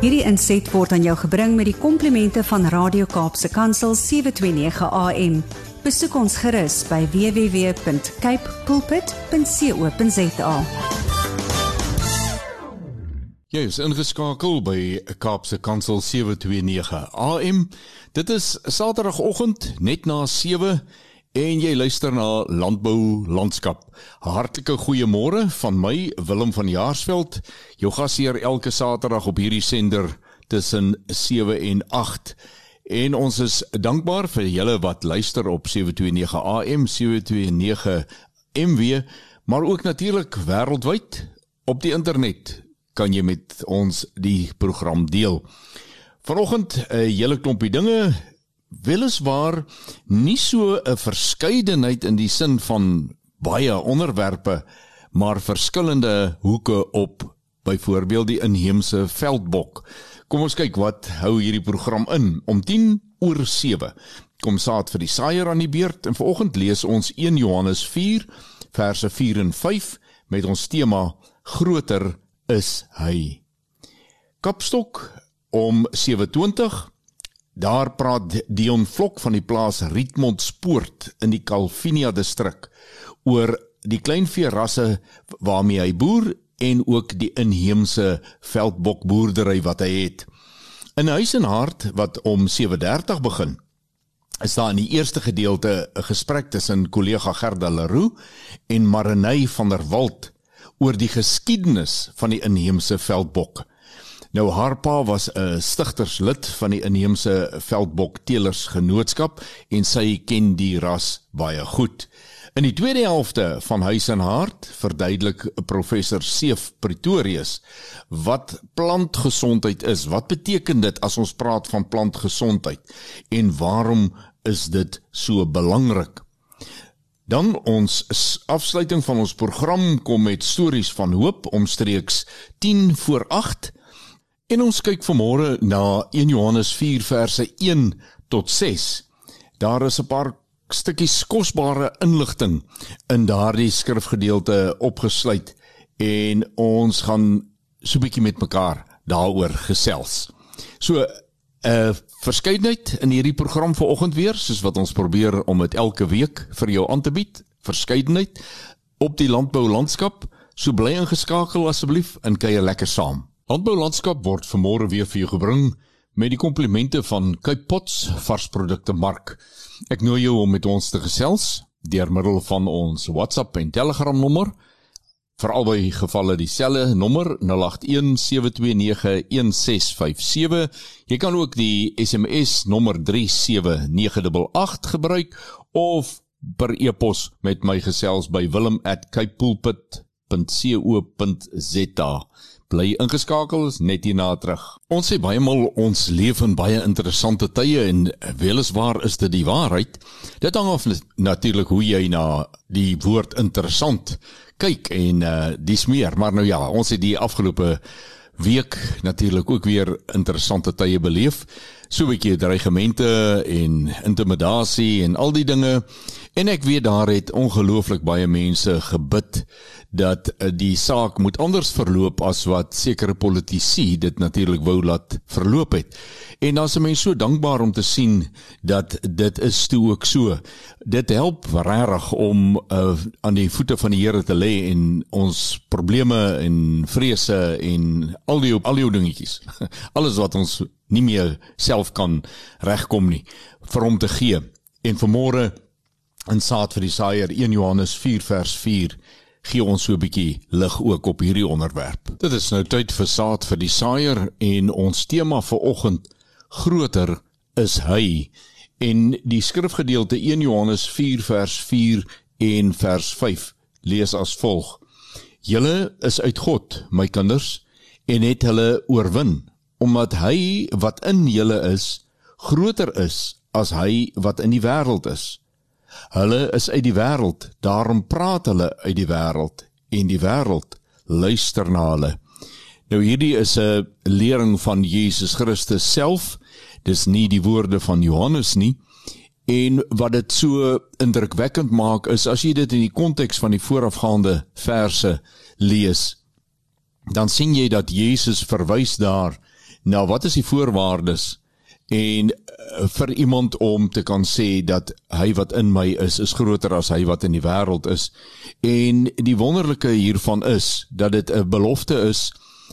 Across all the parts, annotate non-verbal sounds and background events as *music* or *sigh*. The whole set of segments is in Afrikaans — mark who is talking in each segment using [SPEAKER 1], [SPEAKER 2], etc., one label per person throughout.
[SPEAKER 1] Hierdie inset word aan jou gebring met die komplimente van Radio Kaapse Kansel 729 AM. Besoek ons gerus by www.cape pulpit.co.za.
[SPEAKER 2] Jy is ingeskakel by Kaapse Kansel 729 AM. Dit is Saterdagoggend net na 7 en jy luister na Landbou Landskap. Hartlike goeiemôre van my Willem van Jaarsveld. Jou gasheer elke Saterdag op hierdie sender tussen 7 en 8. En ons is dankbaar vir julle wat luister op 729 AM, 729 MW, maar ook natuurlik wêreldwyd op die internet kan jy met ons die program deel. Vanoggend 'n uh, hele klompie dinge weliswaar nie so 'n verskeidenheid in die sin van baie onderwerpe, maar verskillende hoeke op byvoorbeeld die inheemse veldbok. Kom ons kyk wat hou hierdie program in. Om 10 oor 7 kom saad vir die saaier aan die beurt en vanoggend lees ons 1 Johannes 4 verse 4 en 5 met ons tema groter is hy. Kapstok om 7:20 Daar praat Dion Vlok van die plaas Rietmondspoort in die Calvinia distrik oor die kleinvee rasse waarmee hy boer en ook die inheemse veldbokboerdery wat hy het. In Huis en Hart wat om 7:30 begin, is daar in die eerste gedeelte 'n gesprek tussen kollega Gerda Leroux en Marenay van der Walt oor die geskiedenis van die inheemse veldbok. Nou haar pa was 'n stigterslid van die inheemse veldbok teelers genootskap en sy ken die ras baie goed. In die tweede helfte van Huis en Hart verduidelik professor Seef Pretorius wat plantgesondheid is. Wat beteken dit as ons praat van plantgesondheid en waarom is dit so belangrik? Dan ons afsluiting van ons program kom met stories van hoop omstreeks 10 voor 8 En ons kyk vanmôre na 1 Johannes 4 verse 1 tot 6. Daar is 'n paar stukkies kosbare inligting in daardie skrifgedeelte opgesluit en ons gaan so 'n bietjie met mekaar daaroor gesels. So 'n uh, verskeidenheid in hierdie program vanoggend weer, soos wat ons probeer om dit elke week vir jou aan te bied, verskeidenheid op die landbou landskap. So bly ingeskakel asseblief en kuier lekker saam. Landbou landskap word vanmôre weer vir jou gebring met die komplimente van Cape Pots varsprodukte mark. Ek nooi jou om met ons te gesels deur middel van ons WhatsApp en Telegram nommer. Vir albei gevalle dieselfde nommer 0817291657. Jy kan ook die SMS nommer 37988 gebruik of per e-pos met my gesels by wilhelm@capepulpit.co.za bly ingeskakel is net hierna terug. Ons sê baie maal ons leef in baie interessante tye en weliswaar is dit die waarheid. Dit hang af natuurlik hoe jy na die woord interessant kyk en uh dis meer, maar nou ja, ons het die afgelope week natuurlik ook weer interessante tye beleef. So 'n bietjie dreigemente en intimidasie en al die dinge. En ek weet daar het ongelooflik baie mense gebid dat eh, die saak moet anders verloop as wat sekere politici dit natuurlik wou laat verloop het. En dan is mense so dankbaar om te sien dat dit is toe ook so. Dit help regtig om uh, aan die voete van die Here te lê en ons probleme en vrese en al die al die dingetjies. *laughs* Alles wat ons nie meer self kan regkom nie vir hom te gee. En vanmôre in saad vir die saaier 1 Johannes 4 vers 4 gee ons so 'n bietjie lig ook op hierdie onderwerp. Dit is nou tyd vir saad vir die saaier en ons tema vir oggend groter is hy en die skrifgedeelte 1 Johannes 4 vers 4 en vers 5 lees as volg: Julle is uit God, my kinders, en het hulle oorwin, omdat hy wat in julle is groter is as hy wat in die wêreld is. Hulle is uit die wêreld, daarom praat hulle uit die wêreld en die wêreld luister na hulle. Nou hierdie is 'n lering van Jesus Christus self. Dis nie die woorde van Johannes nie. En wat dit so indrukwekkend maak is as jy dit in die konteks van die voorafgaande verse lees, dan sien jy dat Jesus verwys daar Nou, wat is die voorwaardes en uh, vir iemand om te kan sê dat hy wat in my is is groter as hy wat in die wêreld is. En die wonderlike hiervan is dat dit 'n belofte is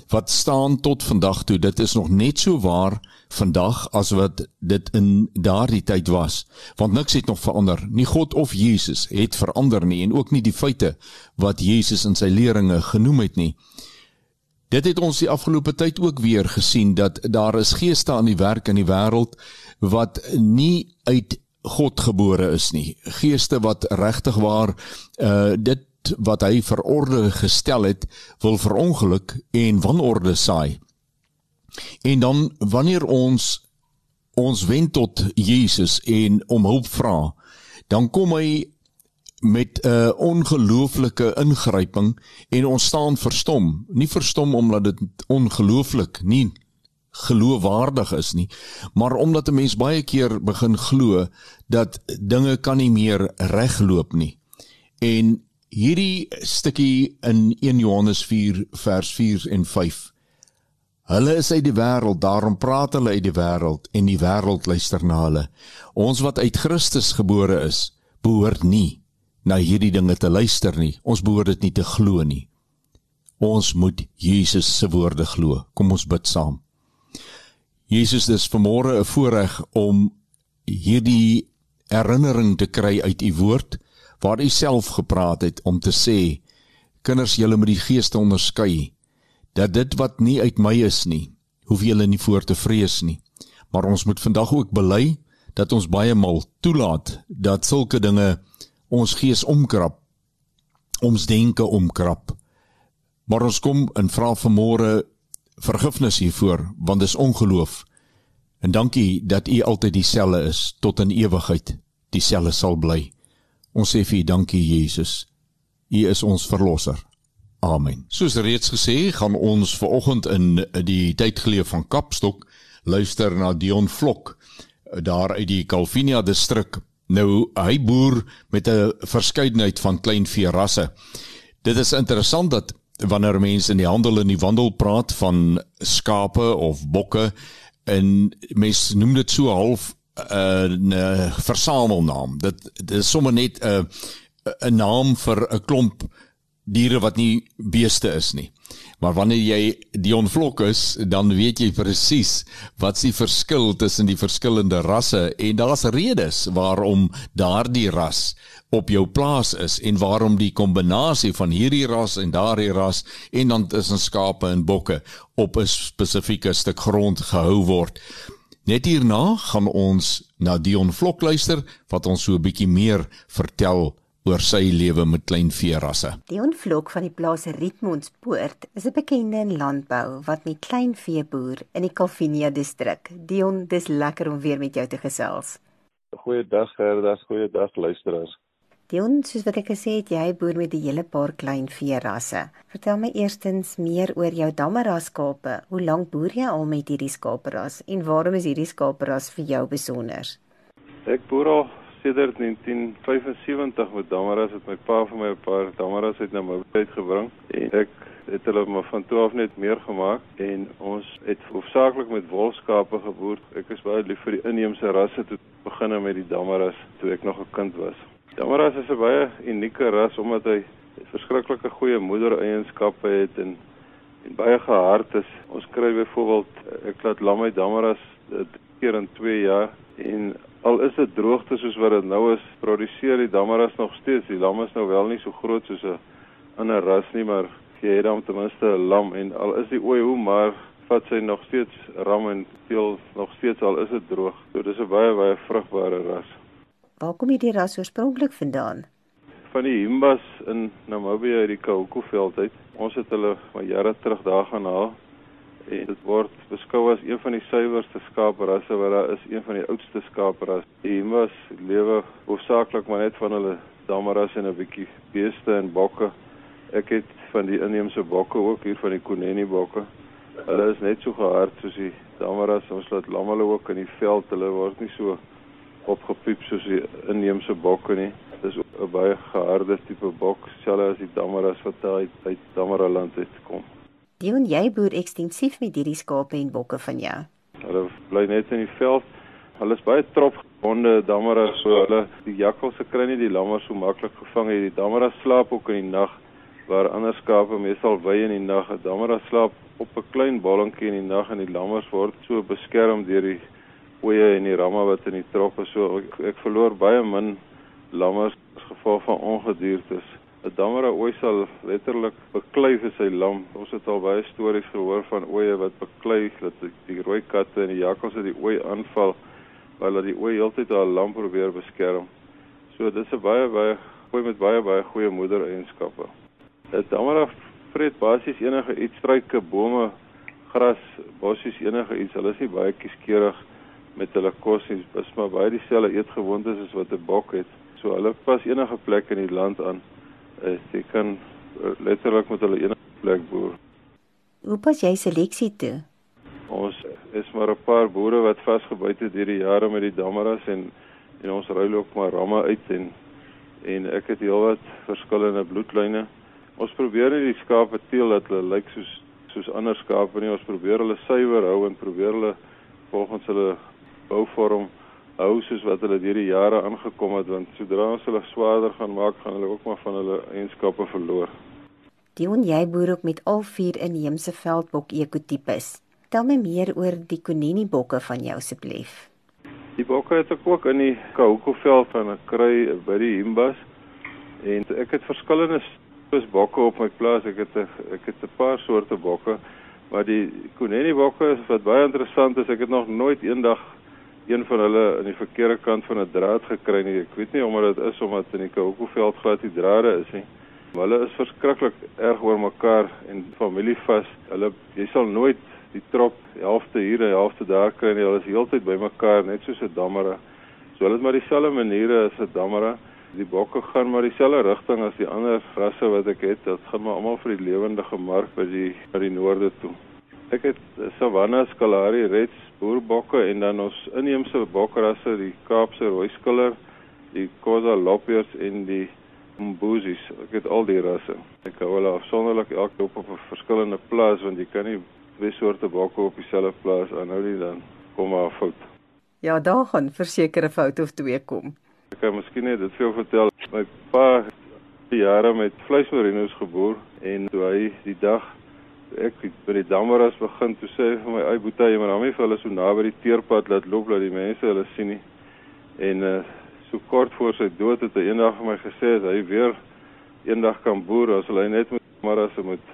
[SPEAKER 2] wat staan tot vandag toe. Dit is nog net so waar vandag as wat dit in daardie tyd was. Want niks het nog verander. Nie God of Jesus het verander nie en ook nie die feite wat Jesus in sy leringe genoem het nie. Dit het ons die afgelope tyd ook weer gesien dat daar is geeste aan die werk in die wêreld wat nie uit God gebore is nie. Geeste wat regtig waar uh dit wat hy vir orde gestel het, wil verongeluk en wanorde saai. En dan wanneer ons ons wend tot Jesus en om hulp vra, dan kom hy met 'n uh, ongelooflike ingryping en ons staan verstom. Nie verstom omdat dit ongelooflik nie geloofwaardig is nie, maar omdat 'n mens baie keer begin glo dat dinge kan nie meer regloop nie. En hierdie stukkie in 1 Johannes 4 vers 4 en 5 Hulle is uit die wêreld, daarom praat hulle uit die wêreld en die wêreld luister na hulle. Ons wat uit Christus gebore is, behoort nie na hierdie dinge te luister nie. Ons behoort dit nie te glo nie. Ons moet Jesus se woorde glo. Kom ons bid saam. Jesus, dis vanmôre 'n voorreg om hierdie herinnering te kry uit u woord waar u self gepraat het om te sê kinders julle moet die geeste onderskei dat dit wat nie uit my is nie hoef julle nie voor te vrees nie maar ons moet vandag ook bely dat ons baie mal toelaat dat sulke dinge ons gees omkrap ons denke omkrap maar ons kom en vra vanmôre vergifnis hiervoor want dis ongeloof en dankie dat u altyd dieselfde is tot in ewigheid dieselfde sal bly Ons sê vir U dankie Jesus. U is ons verlosser. Amen. Soos reeds gesê, gaan ons ver oggend in die tydgeleef van Kapstok luister na Dion Vlok daar uit die Calvinia distrik. Nou hy boer met 'n verskeidenheid van kleinvee rasse. Dit is interessant dat wanneer mense in die handel en die wandel praat van skape of bokke en mense noem dit so half 'n uh, versamelnaam. Dit dit is sommer net 'n uh, 'n naam vir 'n klomp diere wat nie beeste is nie. Maar wanneer jy Dion Vlok is, dan weet jy presies wat se verskil tussen die verskillende rasse en daar's redes waarom daardie ras op jou plaas is en waarom die kombinasie van hierdie ras en daardie ras en dan tussen skape en bokke op 'n spesifieke stuk grond gehou word. Net hierna gaan ons na Dion Vlok luister wat ons so 'n bietjie meer vertel oor sy lewe met kleinveerasse.
[SPEAKER 3] Dion Vlok van die plaas Rietmondspoort is 'n bekende in landbou wat met kleinvee boer in die Calvinia distrik. Dion, dis lekker om weer met jou te gesels.
[SPEAKER 4] Goeiedag Gerda, goeiedag luisteraars.
[SPEAKER 3] Dion, soos wat ek gesê het, jy boer met 'n hele paar klein veerasse. Vertel my eerstens meer oor jou Damara skape. Hoe lank boer jy al met hierdie skaperas en waarom is hierdie skaperas vir jou besonder?
[SPEAKER 4] Ek boer al sedert 1975 met Damaras. Het my pa vir my 'n paar Damaras uit na my tyd gebring en ek het hulle maar van 12 net meer gemaak en ons het hoofsaaklik met wolfskape geboer. Ek is baie lief vir die inheemse rasse toe begin met die Damaras toe ek nog 'n kind was. Damaras is 'n baie unieke ras omdat hy verskriklike goeie moedereienskappe het en en baie gehard is. Ons kry byvoorbeeld ek laat lamme Damaras keer in 2 jaar en al is dit droogte soos wat dit nou is, produseer die Damaras nog steeds. Die lam is nou wel nie so groot soos 'n ander ras nie, maar jy het dan ten minste 'n lam en al is die ooi hoe maar vat sy nog steeds ram en teel nog steeds al is dit droog. So dis 'n baie baie vrugbare ras.
[SPEAKER 3] Waar kom hierdie ras oorspronklik vandaan?
[SPEAKER 4] Van die Himbas in Namibië uit die Kahuku-veld uit. Ons het hulle maar jare terug daar gaan haal. En dit word beskou as een van die suiwerste skaaprasse wat daar is, een van die oudste skaaprasse. Die Himbas lewe hoofsaaklik maar net van hulle damaras en 'n bietjie beeste en bokke. Ek het van die inheemse bokke ook hier van die Kuneni bokke. Hulle is net so gehard soos die damaras. Ons laat lam hulle ook in die veld. Hulle word nie so opgepiep soos die inheemse bokke nie. Dit is 'n baie geharde tipe bok, selfs as die Damaras wat uit uit Damaraland uitkom.
[SPEAKER 3] Dion, jy boer ekstensief met hierdie skape en bokke van jou.
[SPEAKER 4] Hulle bly net in die veld. Hulle is baie trop gebonde dammera so hulle die jakkalse kry nie die lammers so maklik gevang nie. Die dammera slaap ook in die nag waar ander skape meestal wy in die nag. 'n Dammera slaap op 'n klein ballentjie in die nag en die lammers word so beskerm deur die oeye en die ramme wat in die trop is. So ek, ek verloor baie min lammers as gevolg van ongediertes. 'n Dammera ooi sal letterlik beklei vir sy lam. Ons het al baie stories gehoor van oeye wat beklei dat die rooi katte en die jakkalse die ooi aanval waar hulle die ooi heeltyd haar lam probeer beskerm. So dis 'n baie baie ooi met baie baie goeie moedereienskappe. 'n Dammera vreet basies enige iets, struike, bome, gras, bossies, enige iets. Hulle is nie baie kieskeurig met hulle kos nie. Dit is maar baie dieselfde eetgewoontes as wat 'n bok het. So hulle pas enige plek in die land aan. Uh, jy kan uh, letterlik met hulle enige plek boer.
[SPEAKER 3] Hoe pas jy seleksie toe?
[SPEAKER 4] Ons is maar 'n paar boere wat vasgebyt het hierdie jare met die dammeras en en ons ruil ook maar ramme uit en en ek het heelwat verskillende bloedlyne. Ons probeer nie die skape teel dat hulle lyk soos soos ander skape nie. Ons probeer hulle suiwer hou en probeer hulle volgens hulle bouvorm hou soos wat hulle deur die jare aangekom het want sodra ons hulle swaarder gaan maak gaan hulle ook maar van hulle eienskappe verloor.
[SPEAKER 3] Dion jy boer ook met al vier inheemse veldbok ekotipes. Tel my meer oor die Konini bokke van jou asseblief.
[SPEAKER 4] Die bokke het ek ook in die Kahoko veld van 'n kry by die Himbas en ek het verskillende soos bokke op my plaas. Ek het 'n ek het 'n paar soorte bokke, maar die Konini bokke wat baie interessant is, ek het nog nooit eendag een van hulle aan die verkeerde kant van 'n draad gekry nie. Ek weet nie omdat dit is omdat in die Kahoko-veld glad die drade is nie. Maar hulle is verskriklik erg oor mekaar en familievas. Hulle jy sal nooit die trop helfte hier en helfte daar kry nie. Hulle is heeltyd by mekaar net soos 'n dammera. So hulle het maar dieselfde maniere as 'n dammera. Die bokke gaan maar dieselfde rigting as die ander rasse wat ek het. Dit gaan maar almal vir die lewendige mark by die by die noorde toe. Ek het Savanna Skalari Reds boerbokke en dan ons inheemse bokrasse, die Kaapse Rooiskiller, die Khoza Lopiers en die Mbuzis. Ek het al die rasse. Ek hou hulle afsonderlik elke op op 'n verskillende plaas want jy kan nie twee soorte bokke op dieselfde plaas aanhou nie dan kom maar fout.
[SPEAKER 3] Ja, daar gaan versekerde fout of twee kom.
[SPEAKER 4] Ek kan miskien net dit veel vertel. My pa jare met vleismerinos geboer en toe hy die dag ek by die dammeras begin toe sê vir my ai boetie maar hom nie vir hulle so naby die teerpad laat loop dat die mense hulle sien nie. En uh, so kort voor sy dood het hy eendag vir my gesê dat hy weer eendag kan boer as hulle net met dammeras moet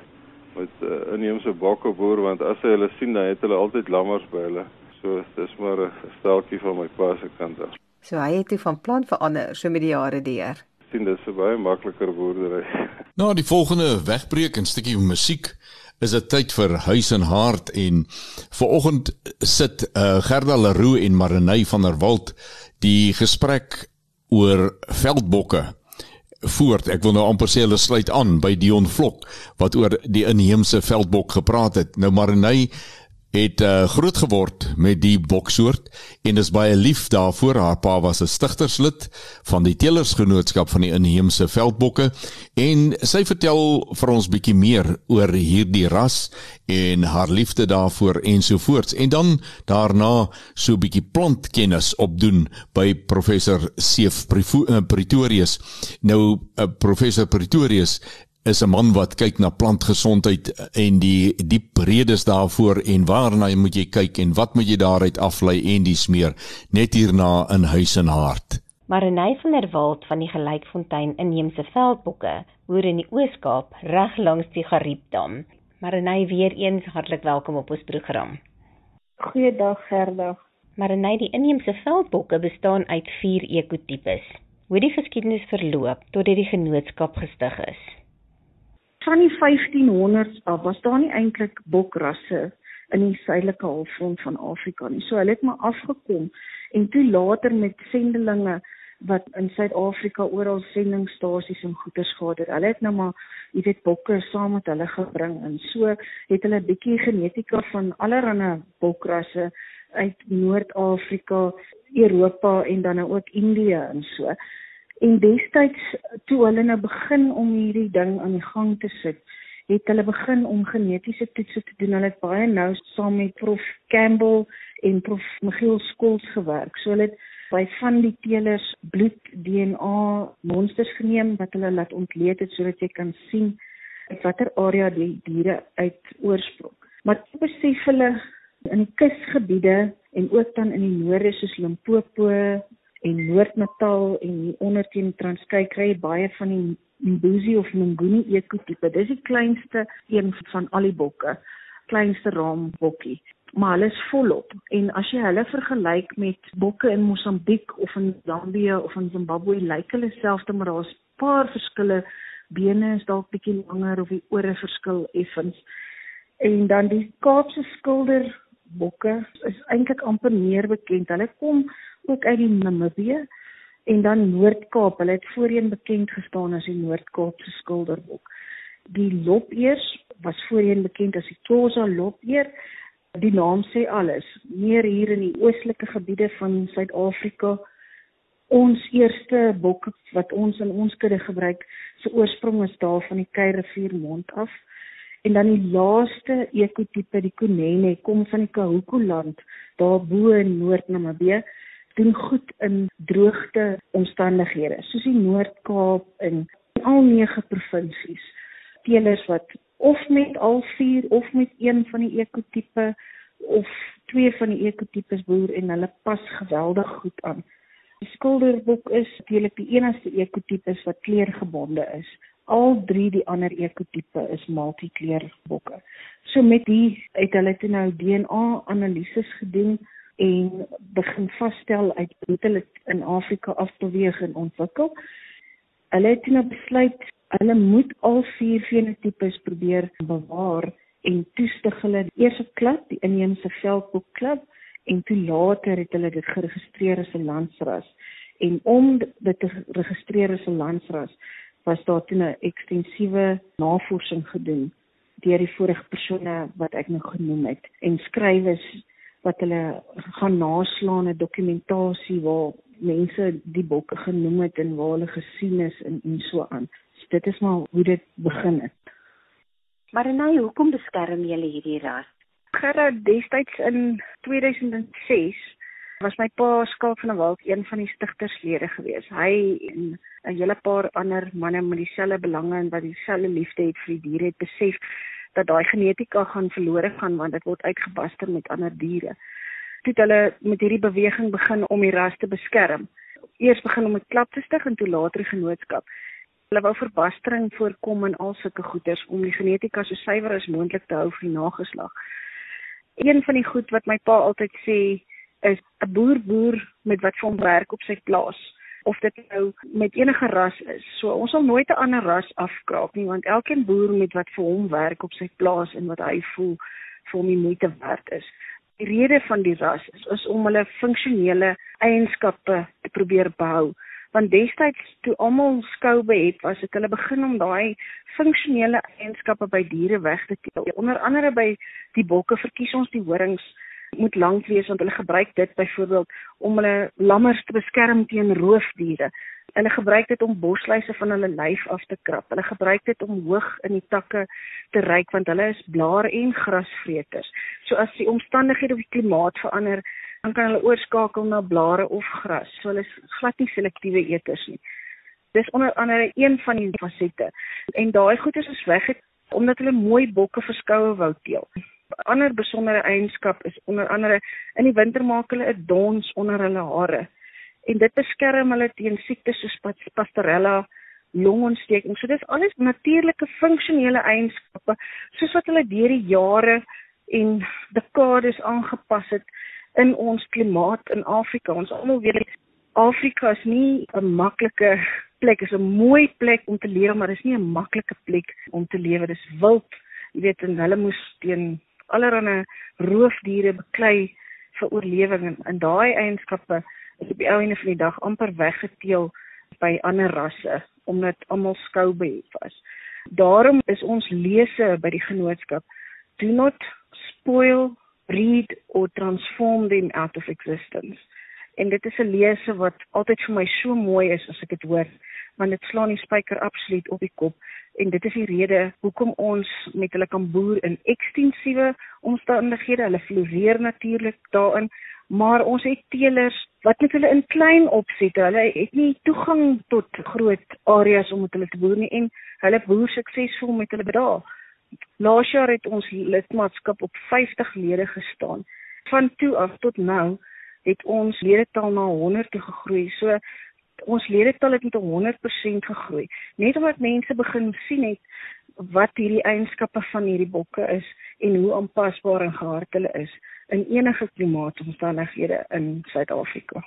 [SPEAKER 4] met uh, inheemse bokke boer want as hy hulle sien dan het hulle altyd lammers by hulle. So dis maar 'n steltjie van my pa se kant af.
[SPEAKER 3] So hy het toe van plan verander so met die jare deur.
[SPEAKER 4] Sien dis 'n baie makliker boerdery. *laughs*
[SPEAKER 2] Nou die volgende wegbreek 'n stukkie musiek is dit tyd vir huis en hart en vanoggend sit uh, Gerda Leroux en Marenay van der Walt die gesprek oor veldbokke voort. Ek wil nou amper sê hulle sluit aan by Dion Vlok wat oor die inheemse veldbok gepraat het. Nou Marenay het uh, groot geword met die boksoort en is baie lief daarvoor. Haar pa was 'n stigterslid van die Telersgenootskap van die inheemse veldbokke en sy vertel vir ons bietjie meer oor hierdie ras en haar liefde daarvoor ensovoorts. En dan daarna so bietjie plantkennis opdoen by professor Seef eh, Pretorius. Nou uh, professor Pretorius is 'n man wat kyk na plantgesondheid en die diep redes daarvoor en waarna jy moet jy kyk en wat moet jy daaruit aflei en dis meer net hierna in huis en hart.
[SPEAKER 5] Marenay van der Walt van die Gelykfontein inheemse veldbokke boer in die Oos-Kaap reg langs die Gariepdam. Marenay weer eens hartlik welkom op ons program.
[SPEAKER 6] Goeiedag Gerda.
[SPEAKER 5] Marenay die inheemse veldbokke bestaan uit 4 ekotipes. Hoe die geskiedenis verloop tot dit die genootskap gestig is
[SPEAKER 6] van die 1500s af was daar nie eintlik bokrasse in die suidelike halfrond van Afrika nie. So hulle het maar afgekom en toe later met sendelinge wat in Suid-Afrika oral sendingstasies en goeder gehad het. Hulle het nou maar jy weet bokke saam met hulle gebring en so het hulle 'n bietjie genetika van allerlei bokrasse uit Noord-Afrika, Europa en dan nou ook Indië en so. En destyds toe hulle nou begin om hierdie ding aan die gang te sit, het hulle begin om genetiese toetse te doen. Hulle het baie nou saam met prof Campbell en prof Michiel Skols gewerk. So hulle het by van die teelers bloed DNA monsters geneem wat hulle laat ontleed het sodat jy kan sien uit watter area die diere uit oorsprong. Maar besef hulle in die kusgebiede en ook dan in die noorde soos Limpopo en Noord-Natal en hier onder teen Transkei kry jy baie van die Mbuzi of Nguni ekotipe. Dis die kleinste een van al die bokke, kleinste raambokkie. Maar hulle is volop en as jy hulle vergelyk met bokke in Mosambiek of in Zambië of in Zimbabwe, lyk hulle selfs maar daar's 'n paar verskille. Bene is dalk bietjie langer of die ore verskil effens. En dan die Kaapse skilder bokke is eintlik amper meer bekend. Hulle kom ook uit die Namibië en dan Noord-Kaap. Hulle het voorheen bekend gestaan as die Noord-Kaapse skilderbok. Die lopeers was voorheen bekend as die Xhosa lopeer. Die naam sê alles. Meer hier in die oostelike gebiede van Suid-Afrika. Ons eerste bok wat ons in ons kudde gebruik, se oorsprong is daar van die Kuirivier mond af. En dan die laaste ekotipe, die Kunene, kom van die Kahuku land, daar bo in Noord-Namibië, doen goed in droogte omstandighede, soos die Noord-Kaap en al nege provinsies. Teelers wat of met al vier of met een van die ekotipe of twee van die ekotipes boer en hulle pas geweldig goed aan. Die skilderbok is natuurlik die enigste ekotipes wat kleurgebonde is al drie die ander ekotipe is multikleur bokke. So met die het hulle toe nou DNA analises gedoen en begin vasstel uit hoe hulle in Afrika afbeweeg en ontwikkel. Hulle het nou besluit hulle moet al vier fenotipes probeer bewaar en toestig hulle eers 'n klub, die inheemse veldbok klub en toe later het hulle dit geregistreer as 'n landsras en om dit te registreer as 'n landsras was daar toe 'n ekstensiewe navorsing gedoen deur die vorige persone wat ek nou genoem het en skrywers wat hulle gaan naslaan 'n dokumentasie waar mense die bokke genoem het en waar hulle gesien is en en so aan. So dit is maar hoe dit begin het.
[SPEAKER 3] Maar nou, hoekom beskerm julle hierdie ras?
[SPEAKER 6] Gerard destyds in 2006 was my pa Skalk van der Walt een van die stigterslede gewees. Hy en 'n hele paar ander manne met dieselfde belange en wat dieselfde liefde het vir die diere het besef dat daai genetika gaan verlore gaan want dit word uitgebaster met ander diere. Toe het hulle met hierdie beweging begin om die ras te beskerm. Eers begin om 'n klap te stig en toe later genootskap. Hulle wou verbastering voorkom en al sulke goeders om die genetika so suiwer as moontlik te hou vir die nageslag. Een van die goed wat my pa altyd sê is 'n boer boer met wat vir hom werk op sy plaas of dit nou met enige ras is. So ons sal nooit 'n ander ras afkraak nie want elkeen boer met wat vir hom werk op sy plaas en wat hy voel vir hom die moeite werd is. Die rede van die ras is, is om hulle funksionele eienskappe te probeer behou. Want destyds toe almal skoube het, was dit hulle begin om daai funksionele eienskappe by diere weg te teel. Onder andere by die bokke verkies ons die horings moet lank wees want hulle gebruik dit byvoorbeeld om hulle lammers te beskerm teen roofdiere. Hulle gebruik dit om bosluise van hulle lyf af te krap. Hulle gebruik dit om hoog in die takke te ryk want hulle is blaar en grasvreters. So as die omstandighede of die klimaat verander, dan kan hulle oorskakel na blare of gras. So hulle is glad nie selektiewe eters nie. Dis onder andere een van die fasette. En daai goeders is weg omdat hulle mooi bokke verskoue wou teel ander besondere eienskap is onder andere in die winter maak hulle 'n dons onder hulle hare en dit beskerm hulle teen siektes soos pastorella, longontsteking. So dis alles natuurlike funksionele eienskappe soos wat hulle deur die jare en dekades aangepas het in ons klimaat in Afrika. Ons almal weet Afrika is nie 'n maklike plek, is 'n mooi plek om te lewe, maar dis nie 'n maklike plek om te lewe. Dis wild. Jy weet hulle moes teen allerlei roofdiere beklei vir oorlewing en, en daai eienskappe is op die ou einde van die dag amper weggeteel by ander rasse omdat almal skoubehef was. Daarom is ons lese by die genootskap do not spoil, breed or transform them out of existence. En dit is 'n lese wat altyd vir my so mooi is as ek dit hoor, want dit slaan die spyker absoluut op die kop en dit is die rede hoekom ons met hulle kan boer in ekstensiewe omstandighede. Hulle floreer natuurlik daarin, maar ons het teelers wat met hulle in klein opset. Hulle het nie toegang tot groot areas om met hulle te boer nie en hulle boer suksesvol met hulle bedaal. Laas jaar het ons lidmaatskap op 50 lede gestaan. Van toe af tot nou het ons ledetal na 100 toe gegroei. So ons ledetal het met 100% gegroei. Net omdat mense begin sien het wat hierdie eienskappe van hierdie bokke is en hoe aanpasbaar en gehard hulle is in enige klimaatomstandighede in Suid-Afrika.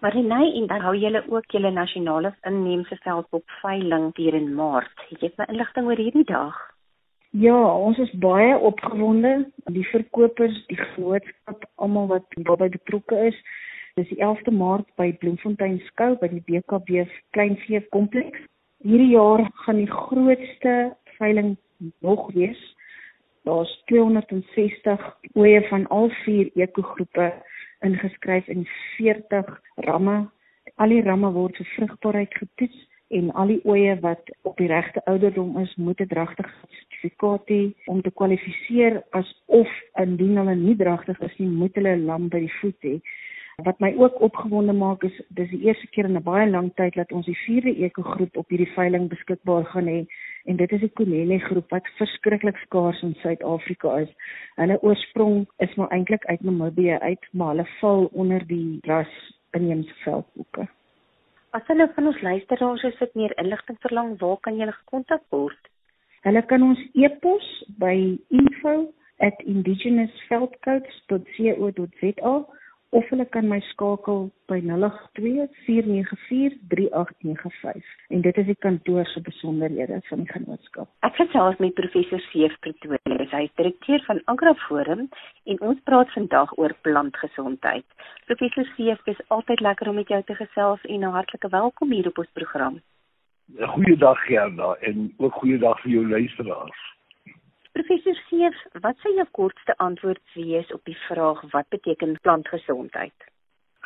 [SPEAKER 5] Marinay, en dan hou julle ook julle nasionale inheemse veldbok veiling hier in Maart. Het jy 'n inligting oor hierdie dag?
[SPEAKER 6] Ja, ons is baie opgewonde. Die verkopers, die genootskap, almal wat daarbey betrokke is, Dis die 11de Maart by Bloemfontein Skou by die BKB Kleinvee Kompleks. Hierdie jaar gaan die grootste veiling nog wees. Daar's 260 ooe van al vier ekogroepe ingeskryf in 40 ramme. Al die ramme word vir vrugbaarheid getoets en al die ooe wat op die regte ouderdom is, moet 'n dragtige sertifikaat hê om te kwalifiseer as of indien hulle nie dragtig is nie, moet hulle 'n lam by die voet hê. Wat my ook opgewonde maak is dis die eerste keer in 'n baie lang tyd dat ons die vierde ekogroep op hierdie veiling beskikbaar gaan hê en dit is die Kunene groep wat verskriklik skaars in Suid-Afrika is. Hulle oorsprong is maar eintlik uit Namibië uit, maar hulle val onder die ras inheemse veldboeke.
[SPEAKER 5] As hulle van ons luisteraars is wat meer inligting verlang, waar kan hulle kontak word?
[SPEAKER 6] Hulle kan ons e-pos by info@indigenousveldcoats.co.za of hulle kan my skakel by 0824943895 en dit is die kantoor se besonderhede van die genootskap.
[SPEAKER 5] Ek gesels met professor Seef Pretorius, hy is direkteur van Agraforum en ons praat vandag oor plantgesondheid. Professor Seef, dit is altyd lekker om met jou te gesels en 'n hartlike welkom hier op ons program.
[SPEAKER 7] Goeiedag Gerda en ook goeiedag vir jou luisteraars.
[SPEAKER 5] Professor Seef, wat sou jou kortste antwoord wees op die vraag wat beteken plantgesondheid?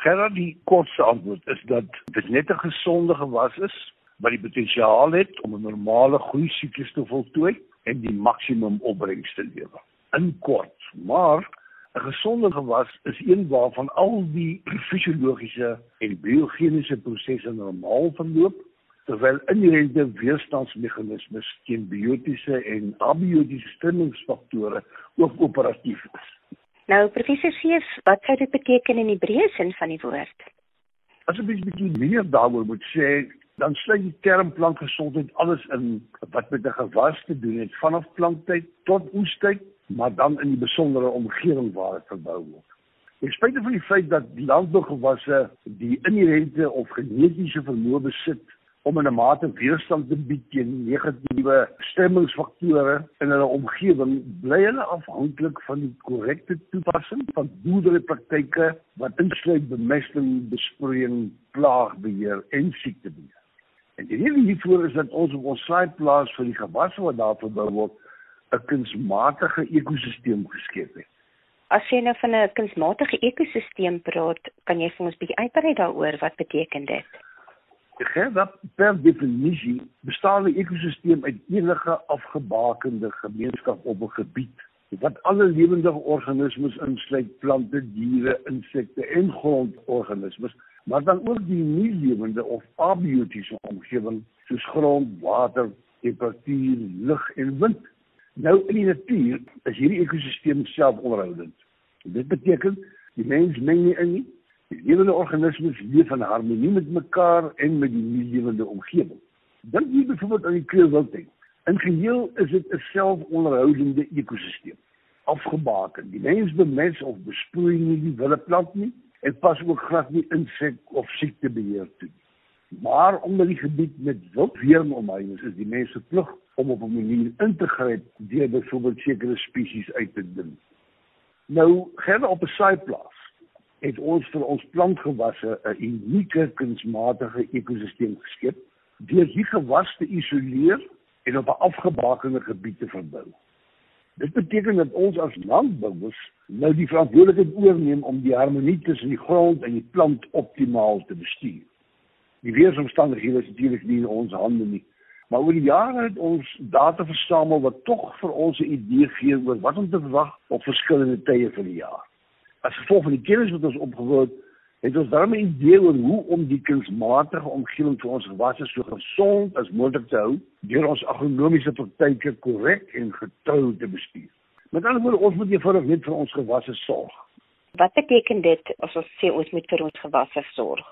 [SPEAKER 7] Gerard, die kortste antwoord is dat dit net 'n gesonde gewas is wat die potensiaal het om 'n normale groei siklus te voltooi en die maksimum opbrengs te lewer. In kort, maar 'n gesonde gewas is een waarvan al die fisiologiese en biogeniese prosesse normaal verloop terwyl inherente weerstandsmeganismes teen biotiese en abiotiese stemmingsfaktore ook operatief is.
[SPEAKER 5] Nou professor Seef, wat sou dit beteken in die breë sin van die woord?
[SPEAKER 7] As ek 'n bietjie meer daaroor moet sê, dan sluit die term plantgesondheid alles in wat met 'n gewas te doen het vanaf planttyd tot oestyd, maar dan in die besondere omgewing waar dit verbou word. In spite van die feit dat die landbougewasse die inherente of genetiese vermoë besit om in 'n mate weerstand te bied teen negatiewe stemmingsfaktore in hulle omgewing, bly hulle afhanklik van die korrekte toepassing van boerderypraktyke wat insluit bemesting, besproeiing, plaagbeheer en siektebeheer. En die rede hiervoor is dat ons op ons slaaiplaas vir die gewasse wat daar verbou word, 'n kunsmatige ekosisteem geskep het.
[SPEAKER 5] As jy nou van 'n kunsmatige ekosisteem praat, kan jy vir ons bietjie uitbrei daaroor wat beteken dit?
[SPEAKER 7] Gerda, per definisie bestaan 'n ekosisteem uit enige afgebakende gemeenskap op 'n gebied wat alle lewende organismes insluit, plante, diere, insekte en grondorganismes, maar dan ook die nie-lewende of abiotiese omgewing soos grond, water, temperatuur, lug en wind. Nou in die natuur is hierdie ekosisteem selfonderhoudend. Dit beteken die mens meng nie in nie, Die lewende organismes leef in harmonie met mekaar en met die nie-lewende omgewing. Dink hier byvoorbeeld aan die kleurwildtuin. In geheel is dit 'n selfonderhoudende ekosisteem, afgebaken. Die mens bemens of besproei nie die wilde plant nie en pas ook glad nie insek of siektebeheer toe. Maar omdat die gebied met wild weerm omheen is, is die mens verplig om op 'n manier in te gryp deur byvoorbeeld sekere spesies uit te ding. Nou, gaan op 'n saaiplaas het ons vir ons plantgewasse 'n unieke kunsmatige ekosisteem geskep deur hier gewas te isoleer en op 'n afgebakende gebied te verbou. Dit beteken dat ons as landbouers nou die verantwoordelikheid oorneem om die harmonie tussen die grond en die plant optimaal te bestuur. Die weeromstandighede is natuurlik nie in ons hande nie. Maar oor die jare het ons data versamel wat tog vir ons 'n idee gee oor wat om te verwag op verskillende tye van die jaar. As gevolg van die kennis wat ons opgebou het, het ons daarmee 'n idee oor hoe om die kunsmatige omgewing vir ons gewasse so gesond as moontlik te hou deur ons agronomiese praktyke korrek en getrou te bestuur. Met ander woorde, ons moet eenvoudig net vir ons gewasse sorg.
[SPEAKER 5] Wat beteken dit as ons sê ons moet vir ons gewasse sorg?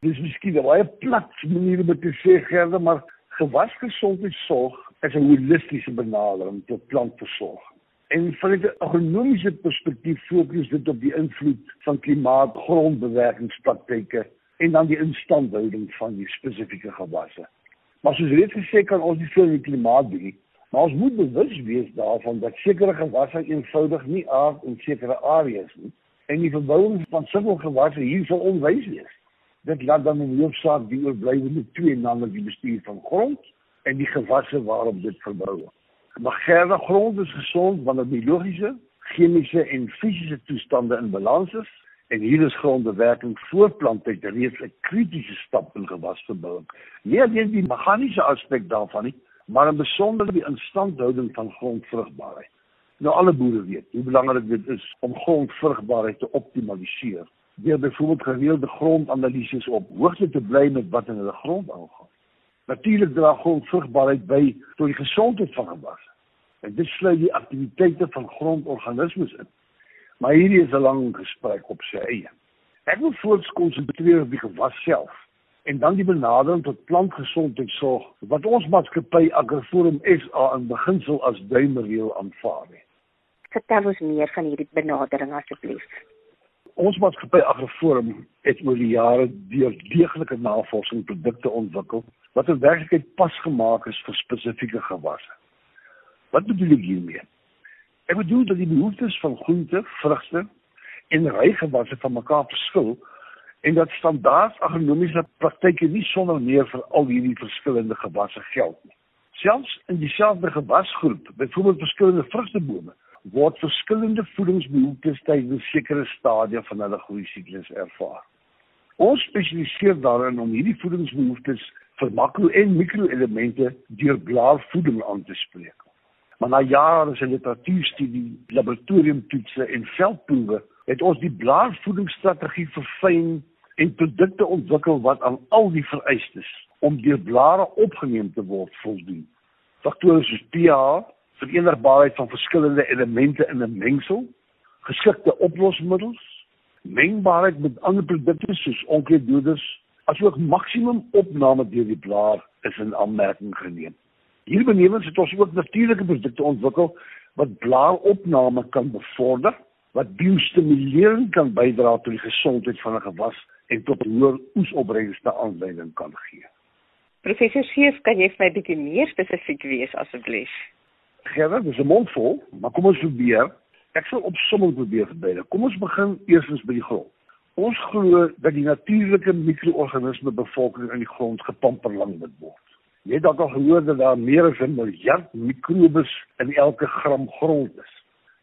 [SPEAKER 7] Dis miskien 'n baie plat manier om te sê, Gerda, maar gewasgesondheidsorg is 'n holistiese benadering tot plantversorging. En van 'n agronomiese perspektief fokus dit op die invloed van klimaat, grondbewegingspraktyke en dan die instandhouding van die spesifieke gewasse. Maar soos reeds gesê kan ons nie veel met klimaat doen nie, maar ons moet bewus wees daarvan dat sekere gewasse eenvoudig nie aard in sekere areas nie en die verbouing van sulke gewasse hier sou onwys wees dit laat dan in hoofsaak die oorblywende twee naamlik die bestuur van grond en die gewasse waarop dit verbou word. Maar gerde grond is gesond wanneer biologiese, chemiese en fisiese toestande in balans is en hier is grondbewerking voorplant uit reeds 'n kritiese stap in gewasverbouing. Nie alleen die meganiese aspek daarvan nie, maar in besonder die instandhouding van grondvrugbaarheid. Nou alle boere weet hoe belangrik dit is om grondvrugbaarheid te optimaliseer deur byvoorbeeld gereelde grondanalises op hoogte te bly met wat in hulle grond aangaan. Natuurlik dra grondvrugbaarheid by tot die gesondheid van gewasse. En dit sluit die aktiwiteite van grondorganismes in. Maar hierdie is 'n lang gesprek op sy eie. Ek wil voorts konsentreer op die gewas self en dan die benadering tot plantgesondheidsorg wat ons maatskappy Agroforum SA in beginsel as duimereel aanvaar het.
[SPEAKER 5] Vertel ons meer van hierdie benadering asseblief.
[SPEAKER 7] Ons maatskappy Agroforum het oor die jare deur deeglike navorsing produkte ontwikkel wat in werklikheid pasgemaak is vir spesifieke gewasse. Wat bedoel ek hiermee? Ek bedoel dat die behoeftes van groente, vrugte en rygewasse van mekaar verskil en dat standaard agronomiese praktyke nie sonder meer vir al hierdie verskillende gewasse geld nie. Selfs in dieselfde gewasgroep, byvoorbeeld verskillende vrugtebome, word verskillende voedingsbehoeftes tydens sekere stadia van hulle groei siklus ervaar. Ons spesialiseer daarin om hierdie voedingsbehoeftes vir makro- en mikroelemente deur blaarvoeding aan te spreek. Maar na jare se literatuurstudie, laboratoriumtoetse en veldproewe het ons die blaarvoedingsstrategie verfyn en produkte ontwikkel wat aan al die vereistes om deur blare opgeneem te word voldoen. Faktore soos pH, verenigbaarheid van verskillende elemente in 'n mengsel, geskikte oplosmiddels, mengbaarheid met ander produkte soos onkruiddoders, asook maksimum opname deur die blaar is in aanmerking geneem. Hierbenewens het ons ook natuurlike produkte ontwikkel wat blaaropname kan bevorder, wat biostimulerend kan bydra tot die gesondheid van 'n gewas en tot hoër oesopbrengste aanleiding kan gee.
[SPEAKER 5] Professor Scheef, kan jy vir my bietjie meer spesifiek wees asseblief?
[SPEAKER 7] Gerard, dis 'n mond vol, maar kom ons probeer. Ek sal opsomming probeer verduidelik. Kom ons begin eersins by die grond. Ons glo dat die natuurlike mikroorganisme bevolking in die grond gepamperlang moet word. Jy het dalk al gehoor dat daar meer as 'n miljard mikrobes in elke gram grond is.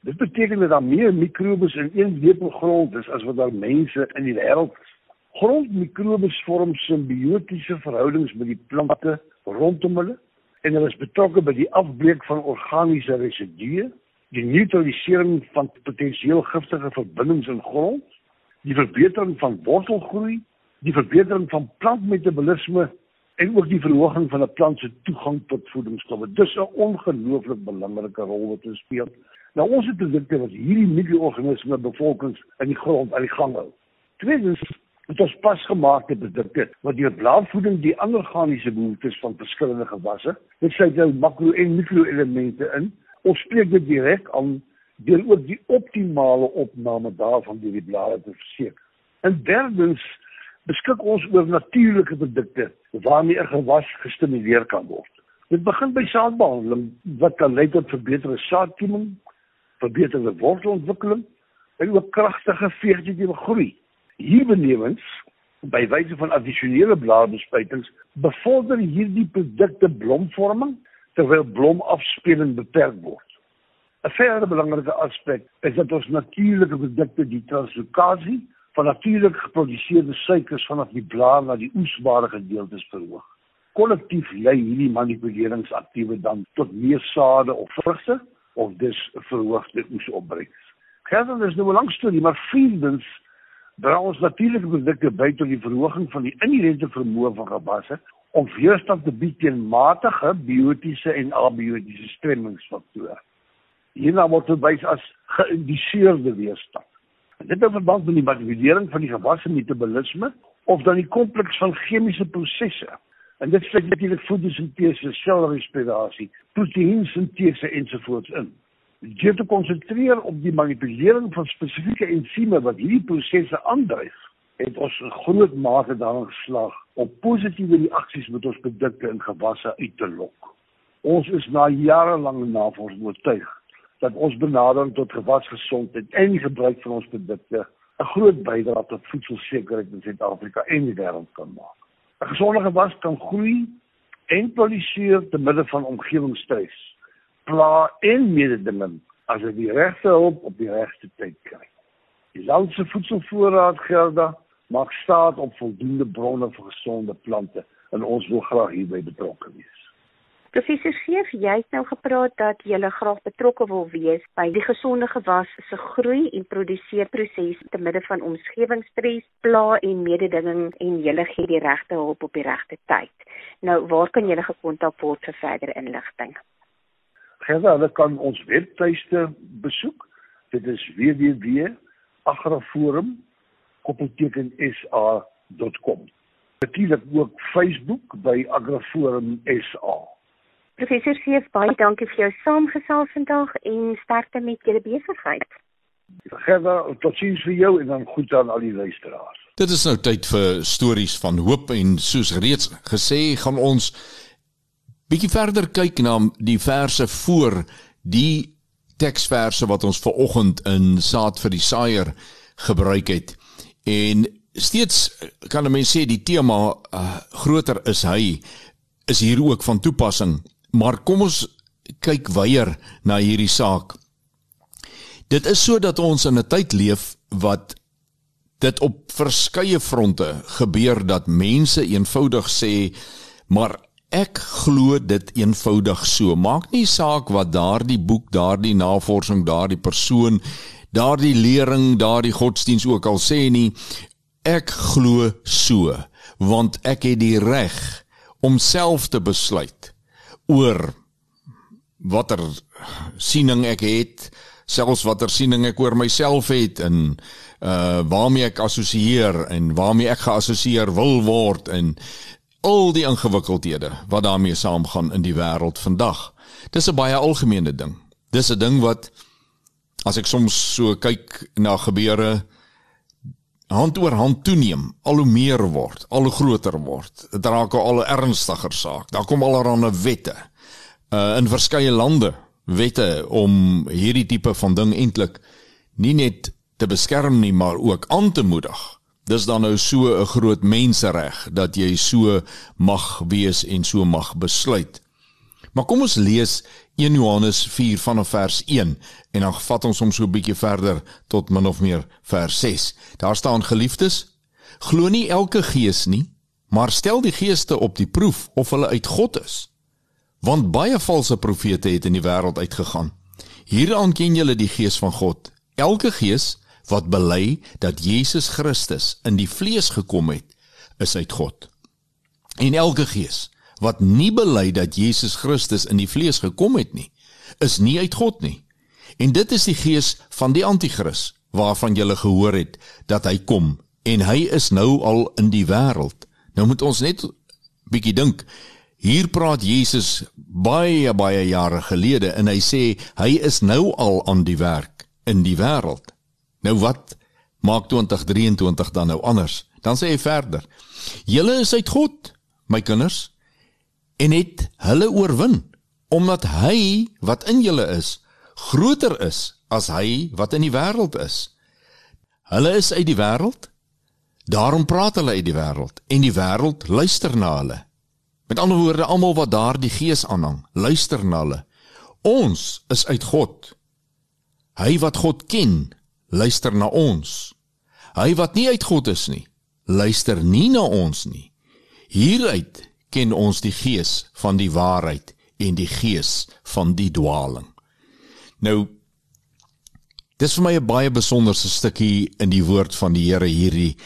[SPEAKER 7] Dit beteken dat daar meer mikrobes in een lepel grond is as wat daar mense in die wêreld is. Grondmikrobes vorm simbiotiese verhoudings met die plante rondom hulle en hulle is betrokke by die afbreek van organiese residue, die neutralisering van potensieel giftige verbindings in grond, die verbetering van wortelgroei, die verbetering van plantmetabolisme en ook die verhoging van 'n plant se toegang tot voedingsstowwe. Dis 'n ongelooflik belangrike rol wat dit speel. Nou ons het produkte wat hierdie mikroorganisme bevolkings in die grond aan die gang hou. Tweedens Dit is pasgemaakte produkte wat deur blaarvoeding die ander organiese behoeftes van verskillende gewasse, dit sluit nou makro en mikroelemente in. Ons spreek dit direk aan deur ook die optimale opname daarvan deur die blare te verseker. En derdens beskik ons oor natuurlike produkte waarmee 'n gewas gestimuleer kan word. Dit begin by saadbehandeling wat kan lei tot verbeterde saadkieming, verbeterde wortelontwikkeling en ook kragtige vegetatiewe groei. Hierbenewens by wyse van addisionele blaarbespuitings bevorder hierdie produkte blomvorming terwyl blomafspeling beperk word. 'n Verdere belangrike aspek is dat ons natuurlike produkte die translokasie van natuurlik geproduseerde suikers vanaf die blaar na die oesbare gedeeltes verhoog. Kollektief lei hierdie manipuleringsaktiewe dan tot meer sade of vrugte of dus verhoogde oesopbrengs. Gerdan is nou 'n lang storie, maar vriendens dra ons natuurlike produkte by tot die verhoging van die inherente vermoë van gewasse om weerstand te bied teen matige biotiese en abiotiese stremmingsfaktore. Hierna word verwys as geïnduseerde weerstand. En dit het verband met die manipulering van die gewasse metabolisme of dan die kompleks van chemiese prosesse. En dit sluit natuurlik fotosintese, selrespirasie, proteïensintese ensovoorts in. Deur te konsentreer op die manipulering van spesifieke ensieme wat hierdie prosesse aandryf, het ons groot mate daarin geslaag om positiewe reaksies met ons produkte in gewasse uit te lok. Ons is na jarelange navorsing oortuig dat ons benadering tot gewasgesondheid en die gebruik van ons produkte 'n groot bydrae tot voedselsekerheid in Suid-Afrika en die wêreld kan maak. 'n Gesonde gewas kan groei en produseer te midde van omgewingsstres, pla en mededinging as dit die regte hulp op die regte tyd kry. Die landse voedselvoorraad gelda maak staat op voldoende bronne vir gesonde plante en ons wil graag hierby betrokke wees.
[SPEAKER 5] Professor Scheef, jy het nou gepraat dat jy graag betrokke wil wees by die gesonde gewas se groei en produseerproses te midde van omgewingsstres, pla en mededinging en jy gee die regte hulp op die regte tyd. Nou, waar kan jy gekontak word vir verdere inligting?
[SPEAKER 7] Gerda, hulle kan ons webtuiste besoek. Dit is www.agraforum.sa.com. Natuurlik ook Facebook by Agraforum SA.
[SPEAKER 5] Professor Seef, baie dankie vir jou saamgesels vandag en sterkte met julle besigheid.
[SPEAKER 7] Gerda, tot sins vir jou en dan goed aan al die luisteraars.
[SPEAKER 2] Dit is nou tyd vir stories van hoop en soos reeds gesê, gaan ons bietjie verder kyk na die verse voor die teksverse wat ons ver oggend in Saad vir die Saaier gebruik het. En steeds kan 'n mens sê die tema uh, groter is hy is hier ook van toepassing Maar kom ons kyk weier na hierdie saak. Dit is sodat ons in 'n tyd leef wat dit op verskeie fronte gebeur dat mense eenvoudig sê maar ek glo dit eenvoudig so. Maak nie saak wat daardie boek, daardie navorsing, daardie persoon, daardie lering, daardie godsdiens ook al sê nie. Ek glo so want ek het die reg om self te besluit oor watter siening ek het, selfs watter siening ek oor myself het en uh waarmee ek assosieer en waarmee ek geassosieer wil word en al die ingewikkeldhede wat daarmee saamgaan in die wêreld vandag. Dis 'n baie algemene ding. Dis 'n ding wat as ek soms so kyk na gebeure hand oor hand toeneem, al hoe meer word, al hoe groter word. Dit raak al 'n ernstiger saak. Daar kom allerlei wette uh in verskeie lande wette om hierdie tipe van ding eintlik nie net te beskerm nie, maar ook aan te moedig. Dis dan nou so 'n groot mensereg dat jy so mag wees en so mag besluit. Maar kom ons lees 1 Johannes 4 vanaf vers 1 en dan vat ons hom so 'n bietjie verder tot min of meer vers 6. Daar staan geliefdes, glo nie elke gees nie, maar stel die geeste op die proef of hulle uit God is. Want baie valse profete het in die wêreld uitgegaan. Hieraan ken julle die gees van God. Elke gees wat bely dat Jesus Christus in die vlees gekom het, is uit God. En elke gees wat nie bely dat Jesus Christus in die vlees gekom het nie, is nie uit God nie. En dit is die gees van die anti-kris waarvan jy gehoor het dat hy kom en hy is nou al in die wêreld. Nou moet ons net bietjie dink. Hier praat Jesus baie baie jare gelede en hy sê hy is nou al aan die werk in die wêreld. Nou wat maak 2023 dan nou anders? Dan sê hy verder: Julle is uit God, my kinders en het hulle oorwin omdat hy wat in julle is groter is as hy wat in die wêreld is. Hulle is uit die wêreld. Daarom praat hulle uit die wêreld en die wêreld luister na hulle. Met ander woorde, almal wat daardie gees aanhang, luister na hulle. Ons is uit God. Hy wat God ken, luister na ons. Hy wat nie uit God is nie, luister nie na ons nie. Hieruit ken ons die gees van die waarheid en die gees van die dwaaling. Nou dis vir my 'n baie besonderse stukkie in die woord van die Here hierdie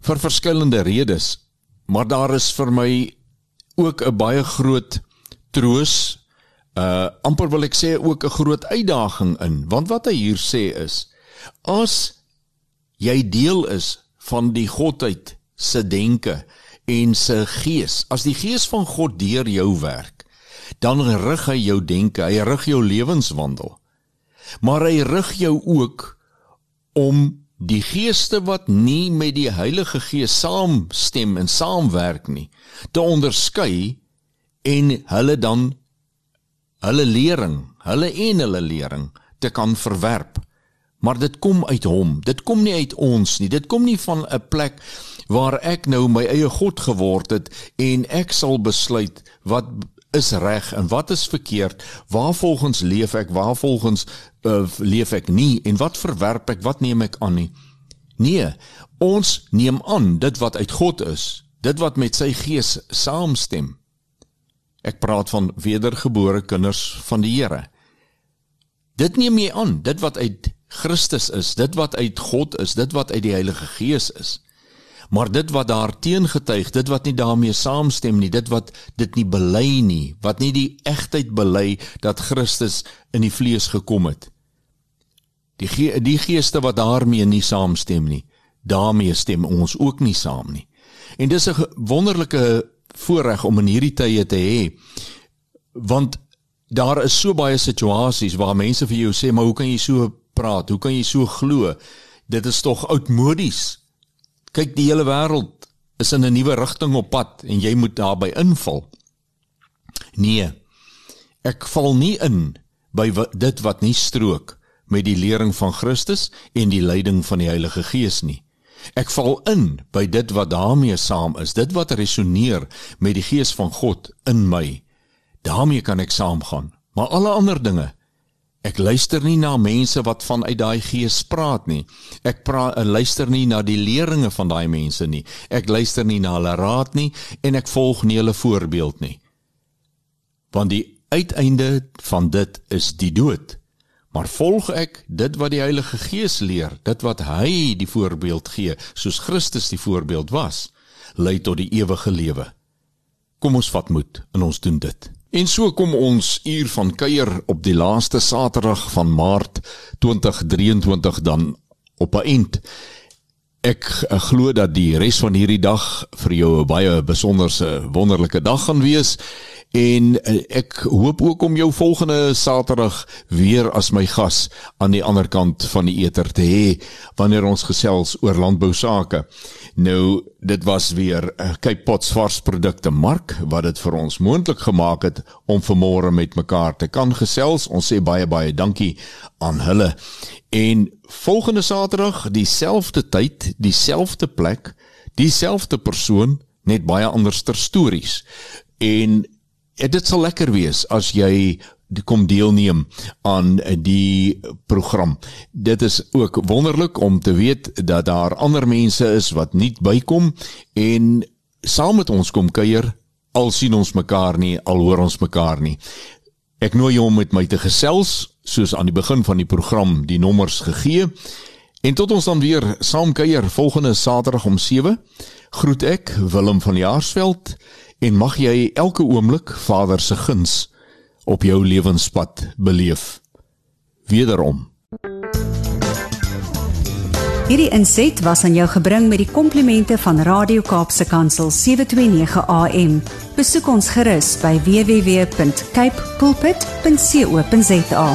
[SPEAKER 2] vir verskillende redes, maar daar is vir my ook 'n baie groot troos uh amper wil ek sê ook 'n groot uitdaging in want wat hy hier sê is as jy deel is van die godheid se denke en se gees as die gees van God deur jou werk dan rig hy jou denke hy rig jou lewenswandel maar hy rig jou ook om die geeste wat nie met die Heilige Gees saamstem en saamwerk nie te onderskei en hulle dan hulle lering, hulle en hulle lering te kan verwerp. Maar dit kom uit hom. Dit kom nie uit ons nie. Dit kom nie van 'n plek waar ek nou my eie God geword het en ek sal besluit wat is reg en wat is verkeerd? Waar volgens leef ek? Waar volgens uh, leef ek nie en wat verwerp ek? Wat neem ek aan nie? Nee, ons neem aan dit wat uit God is, dit wat met sy gees saamstem. Ek praat van wedergebore kinders van die Here. Dit neem jy aan, dit wat uit Christus is, dit wat uit God is, dit wat uit die Heilige Gees is. Maar dit wat daar teengetuig, dit wat nie daarmee saamstem nie, dit wat dit nie bely nie, wat nie die egtheid bely dat Christus in die vlees gekom het. Die ge die geeste wat daarmee nie saamstem nie, daarmee stem ons ook nie saam nie. En dis 'n wonderlike voorreg om in hierdie tye te hê. Want daar is so baie situasies waar mense vir jou sê, "Maar hoe kan jy so praat? Hoe kan jy so glo? Dit is tog oudmodies." Kyk die hele wêreld is in 'n nuwe rigting op pad en jy moet daarbey inval. Nee. Ek val nie in by dit wat nie strook met die lering van Christus en die leiding van die Heilige Gees nie. Ek val in by dit wat daarmee saam is, dit wat resoneer met die Gees van God in my. daarmee kan ek saamgaan. Maar alle ander dinge Ek luister nie na mense wat vanuit daai gees praat nie. Ek praat en luister nie na die leringe van daai mense nie. Ek luister nie na hulle raad nie en ek volg nie hulle voorbeeld nie. Want die uiteinde van dit is die dood. Maar volg ek dit wat die Heilige Gees leer, dit wat hy die voorbeeld gee, soos Christus die voorbeeld was, lei tot die ewige lewe. Kom ons vat moed en ons doen dit. En so kom ons uur van kuier op die laaste Saterdag van Maart 2023 dan op 'n eind. Ek glo dat die res van hierdie dag vir jou 'n baie besonderse wonderlike dag gaan wees en eh, ek hoop ook om jou volgende Saterdag weer as my gas aan die ander kant van die eter te hê wanneer ons gesels oor landbou sake. Nou dit was weer uh, Cape Pots varsprodukte mark wat dit vir ons moontlik gemaak het om vanmôre met mekaar te kan gesels. Ons sê baie baie dankie aan hulle. En volgende Saterdag dieselfde tyd, dieselfde plek, dieselfde persoon, net baie anderster stories. En dit sal lekker wees as jy die kom deelneem aan die program. Dit is ook wonderlik om te weet dat daar ander mense is wat nie bykom en saam met ons kom kuier al sien ons mekaar nie, al hoor ons mekaar nie. Ek nooi jou om met my te gesels soos aan die begin van die program die nommers gegee. En tot ons dan weer saam kuier volgende Saterdag om 7. Groet ek Willem van Jaarsveld en mag jy elke oomblik Vader se guns op jou lewenspad beleef. Wederom.
[SPEAKER 1] Hierdie inset was aan jou gebring met die komplimente van Radio Kaapse Kansel 729 AM. Besoek ons gerus by www.cape pulpit.co.za.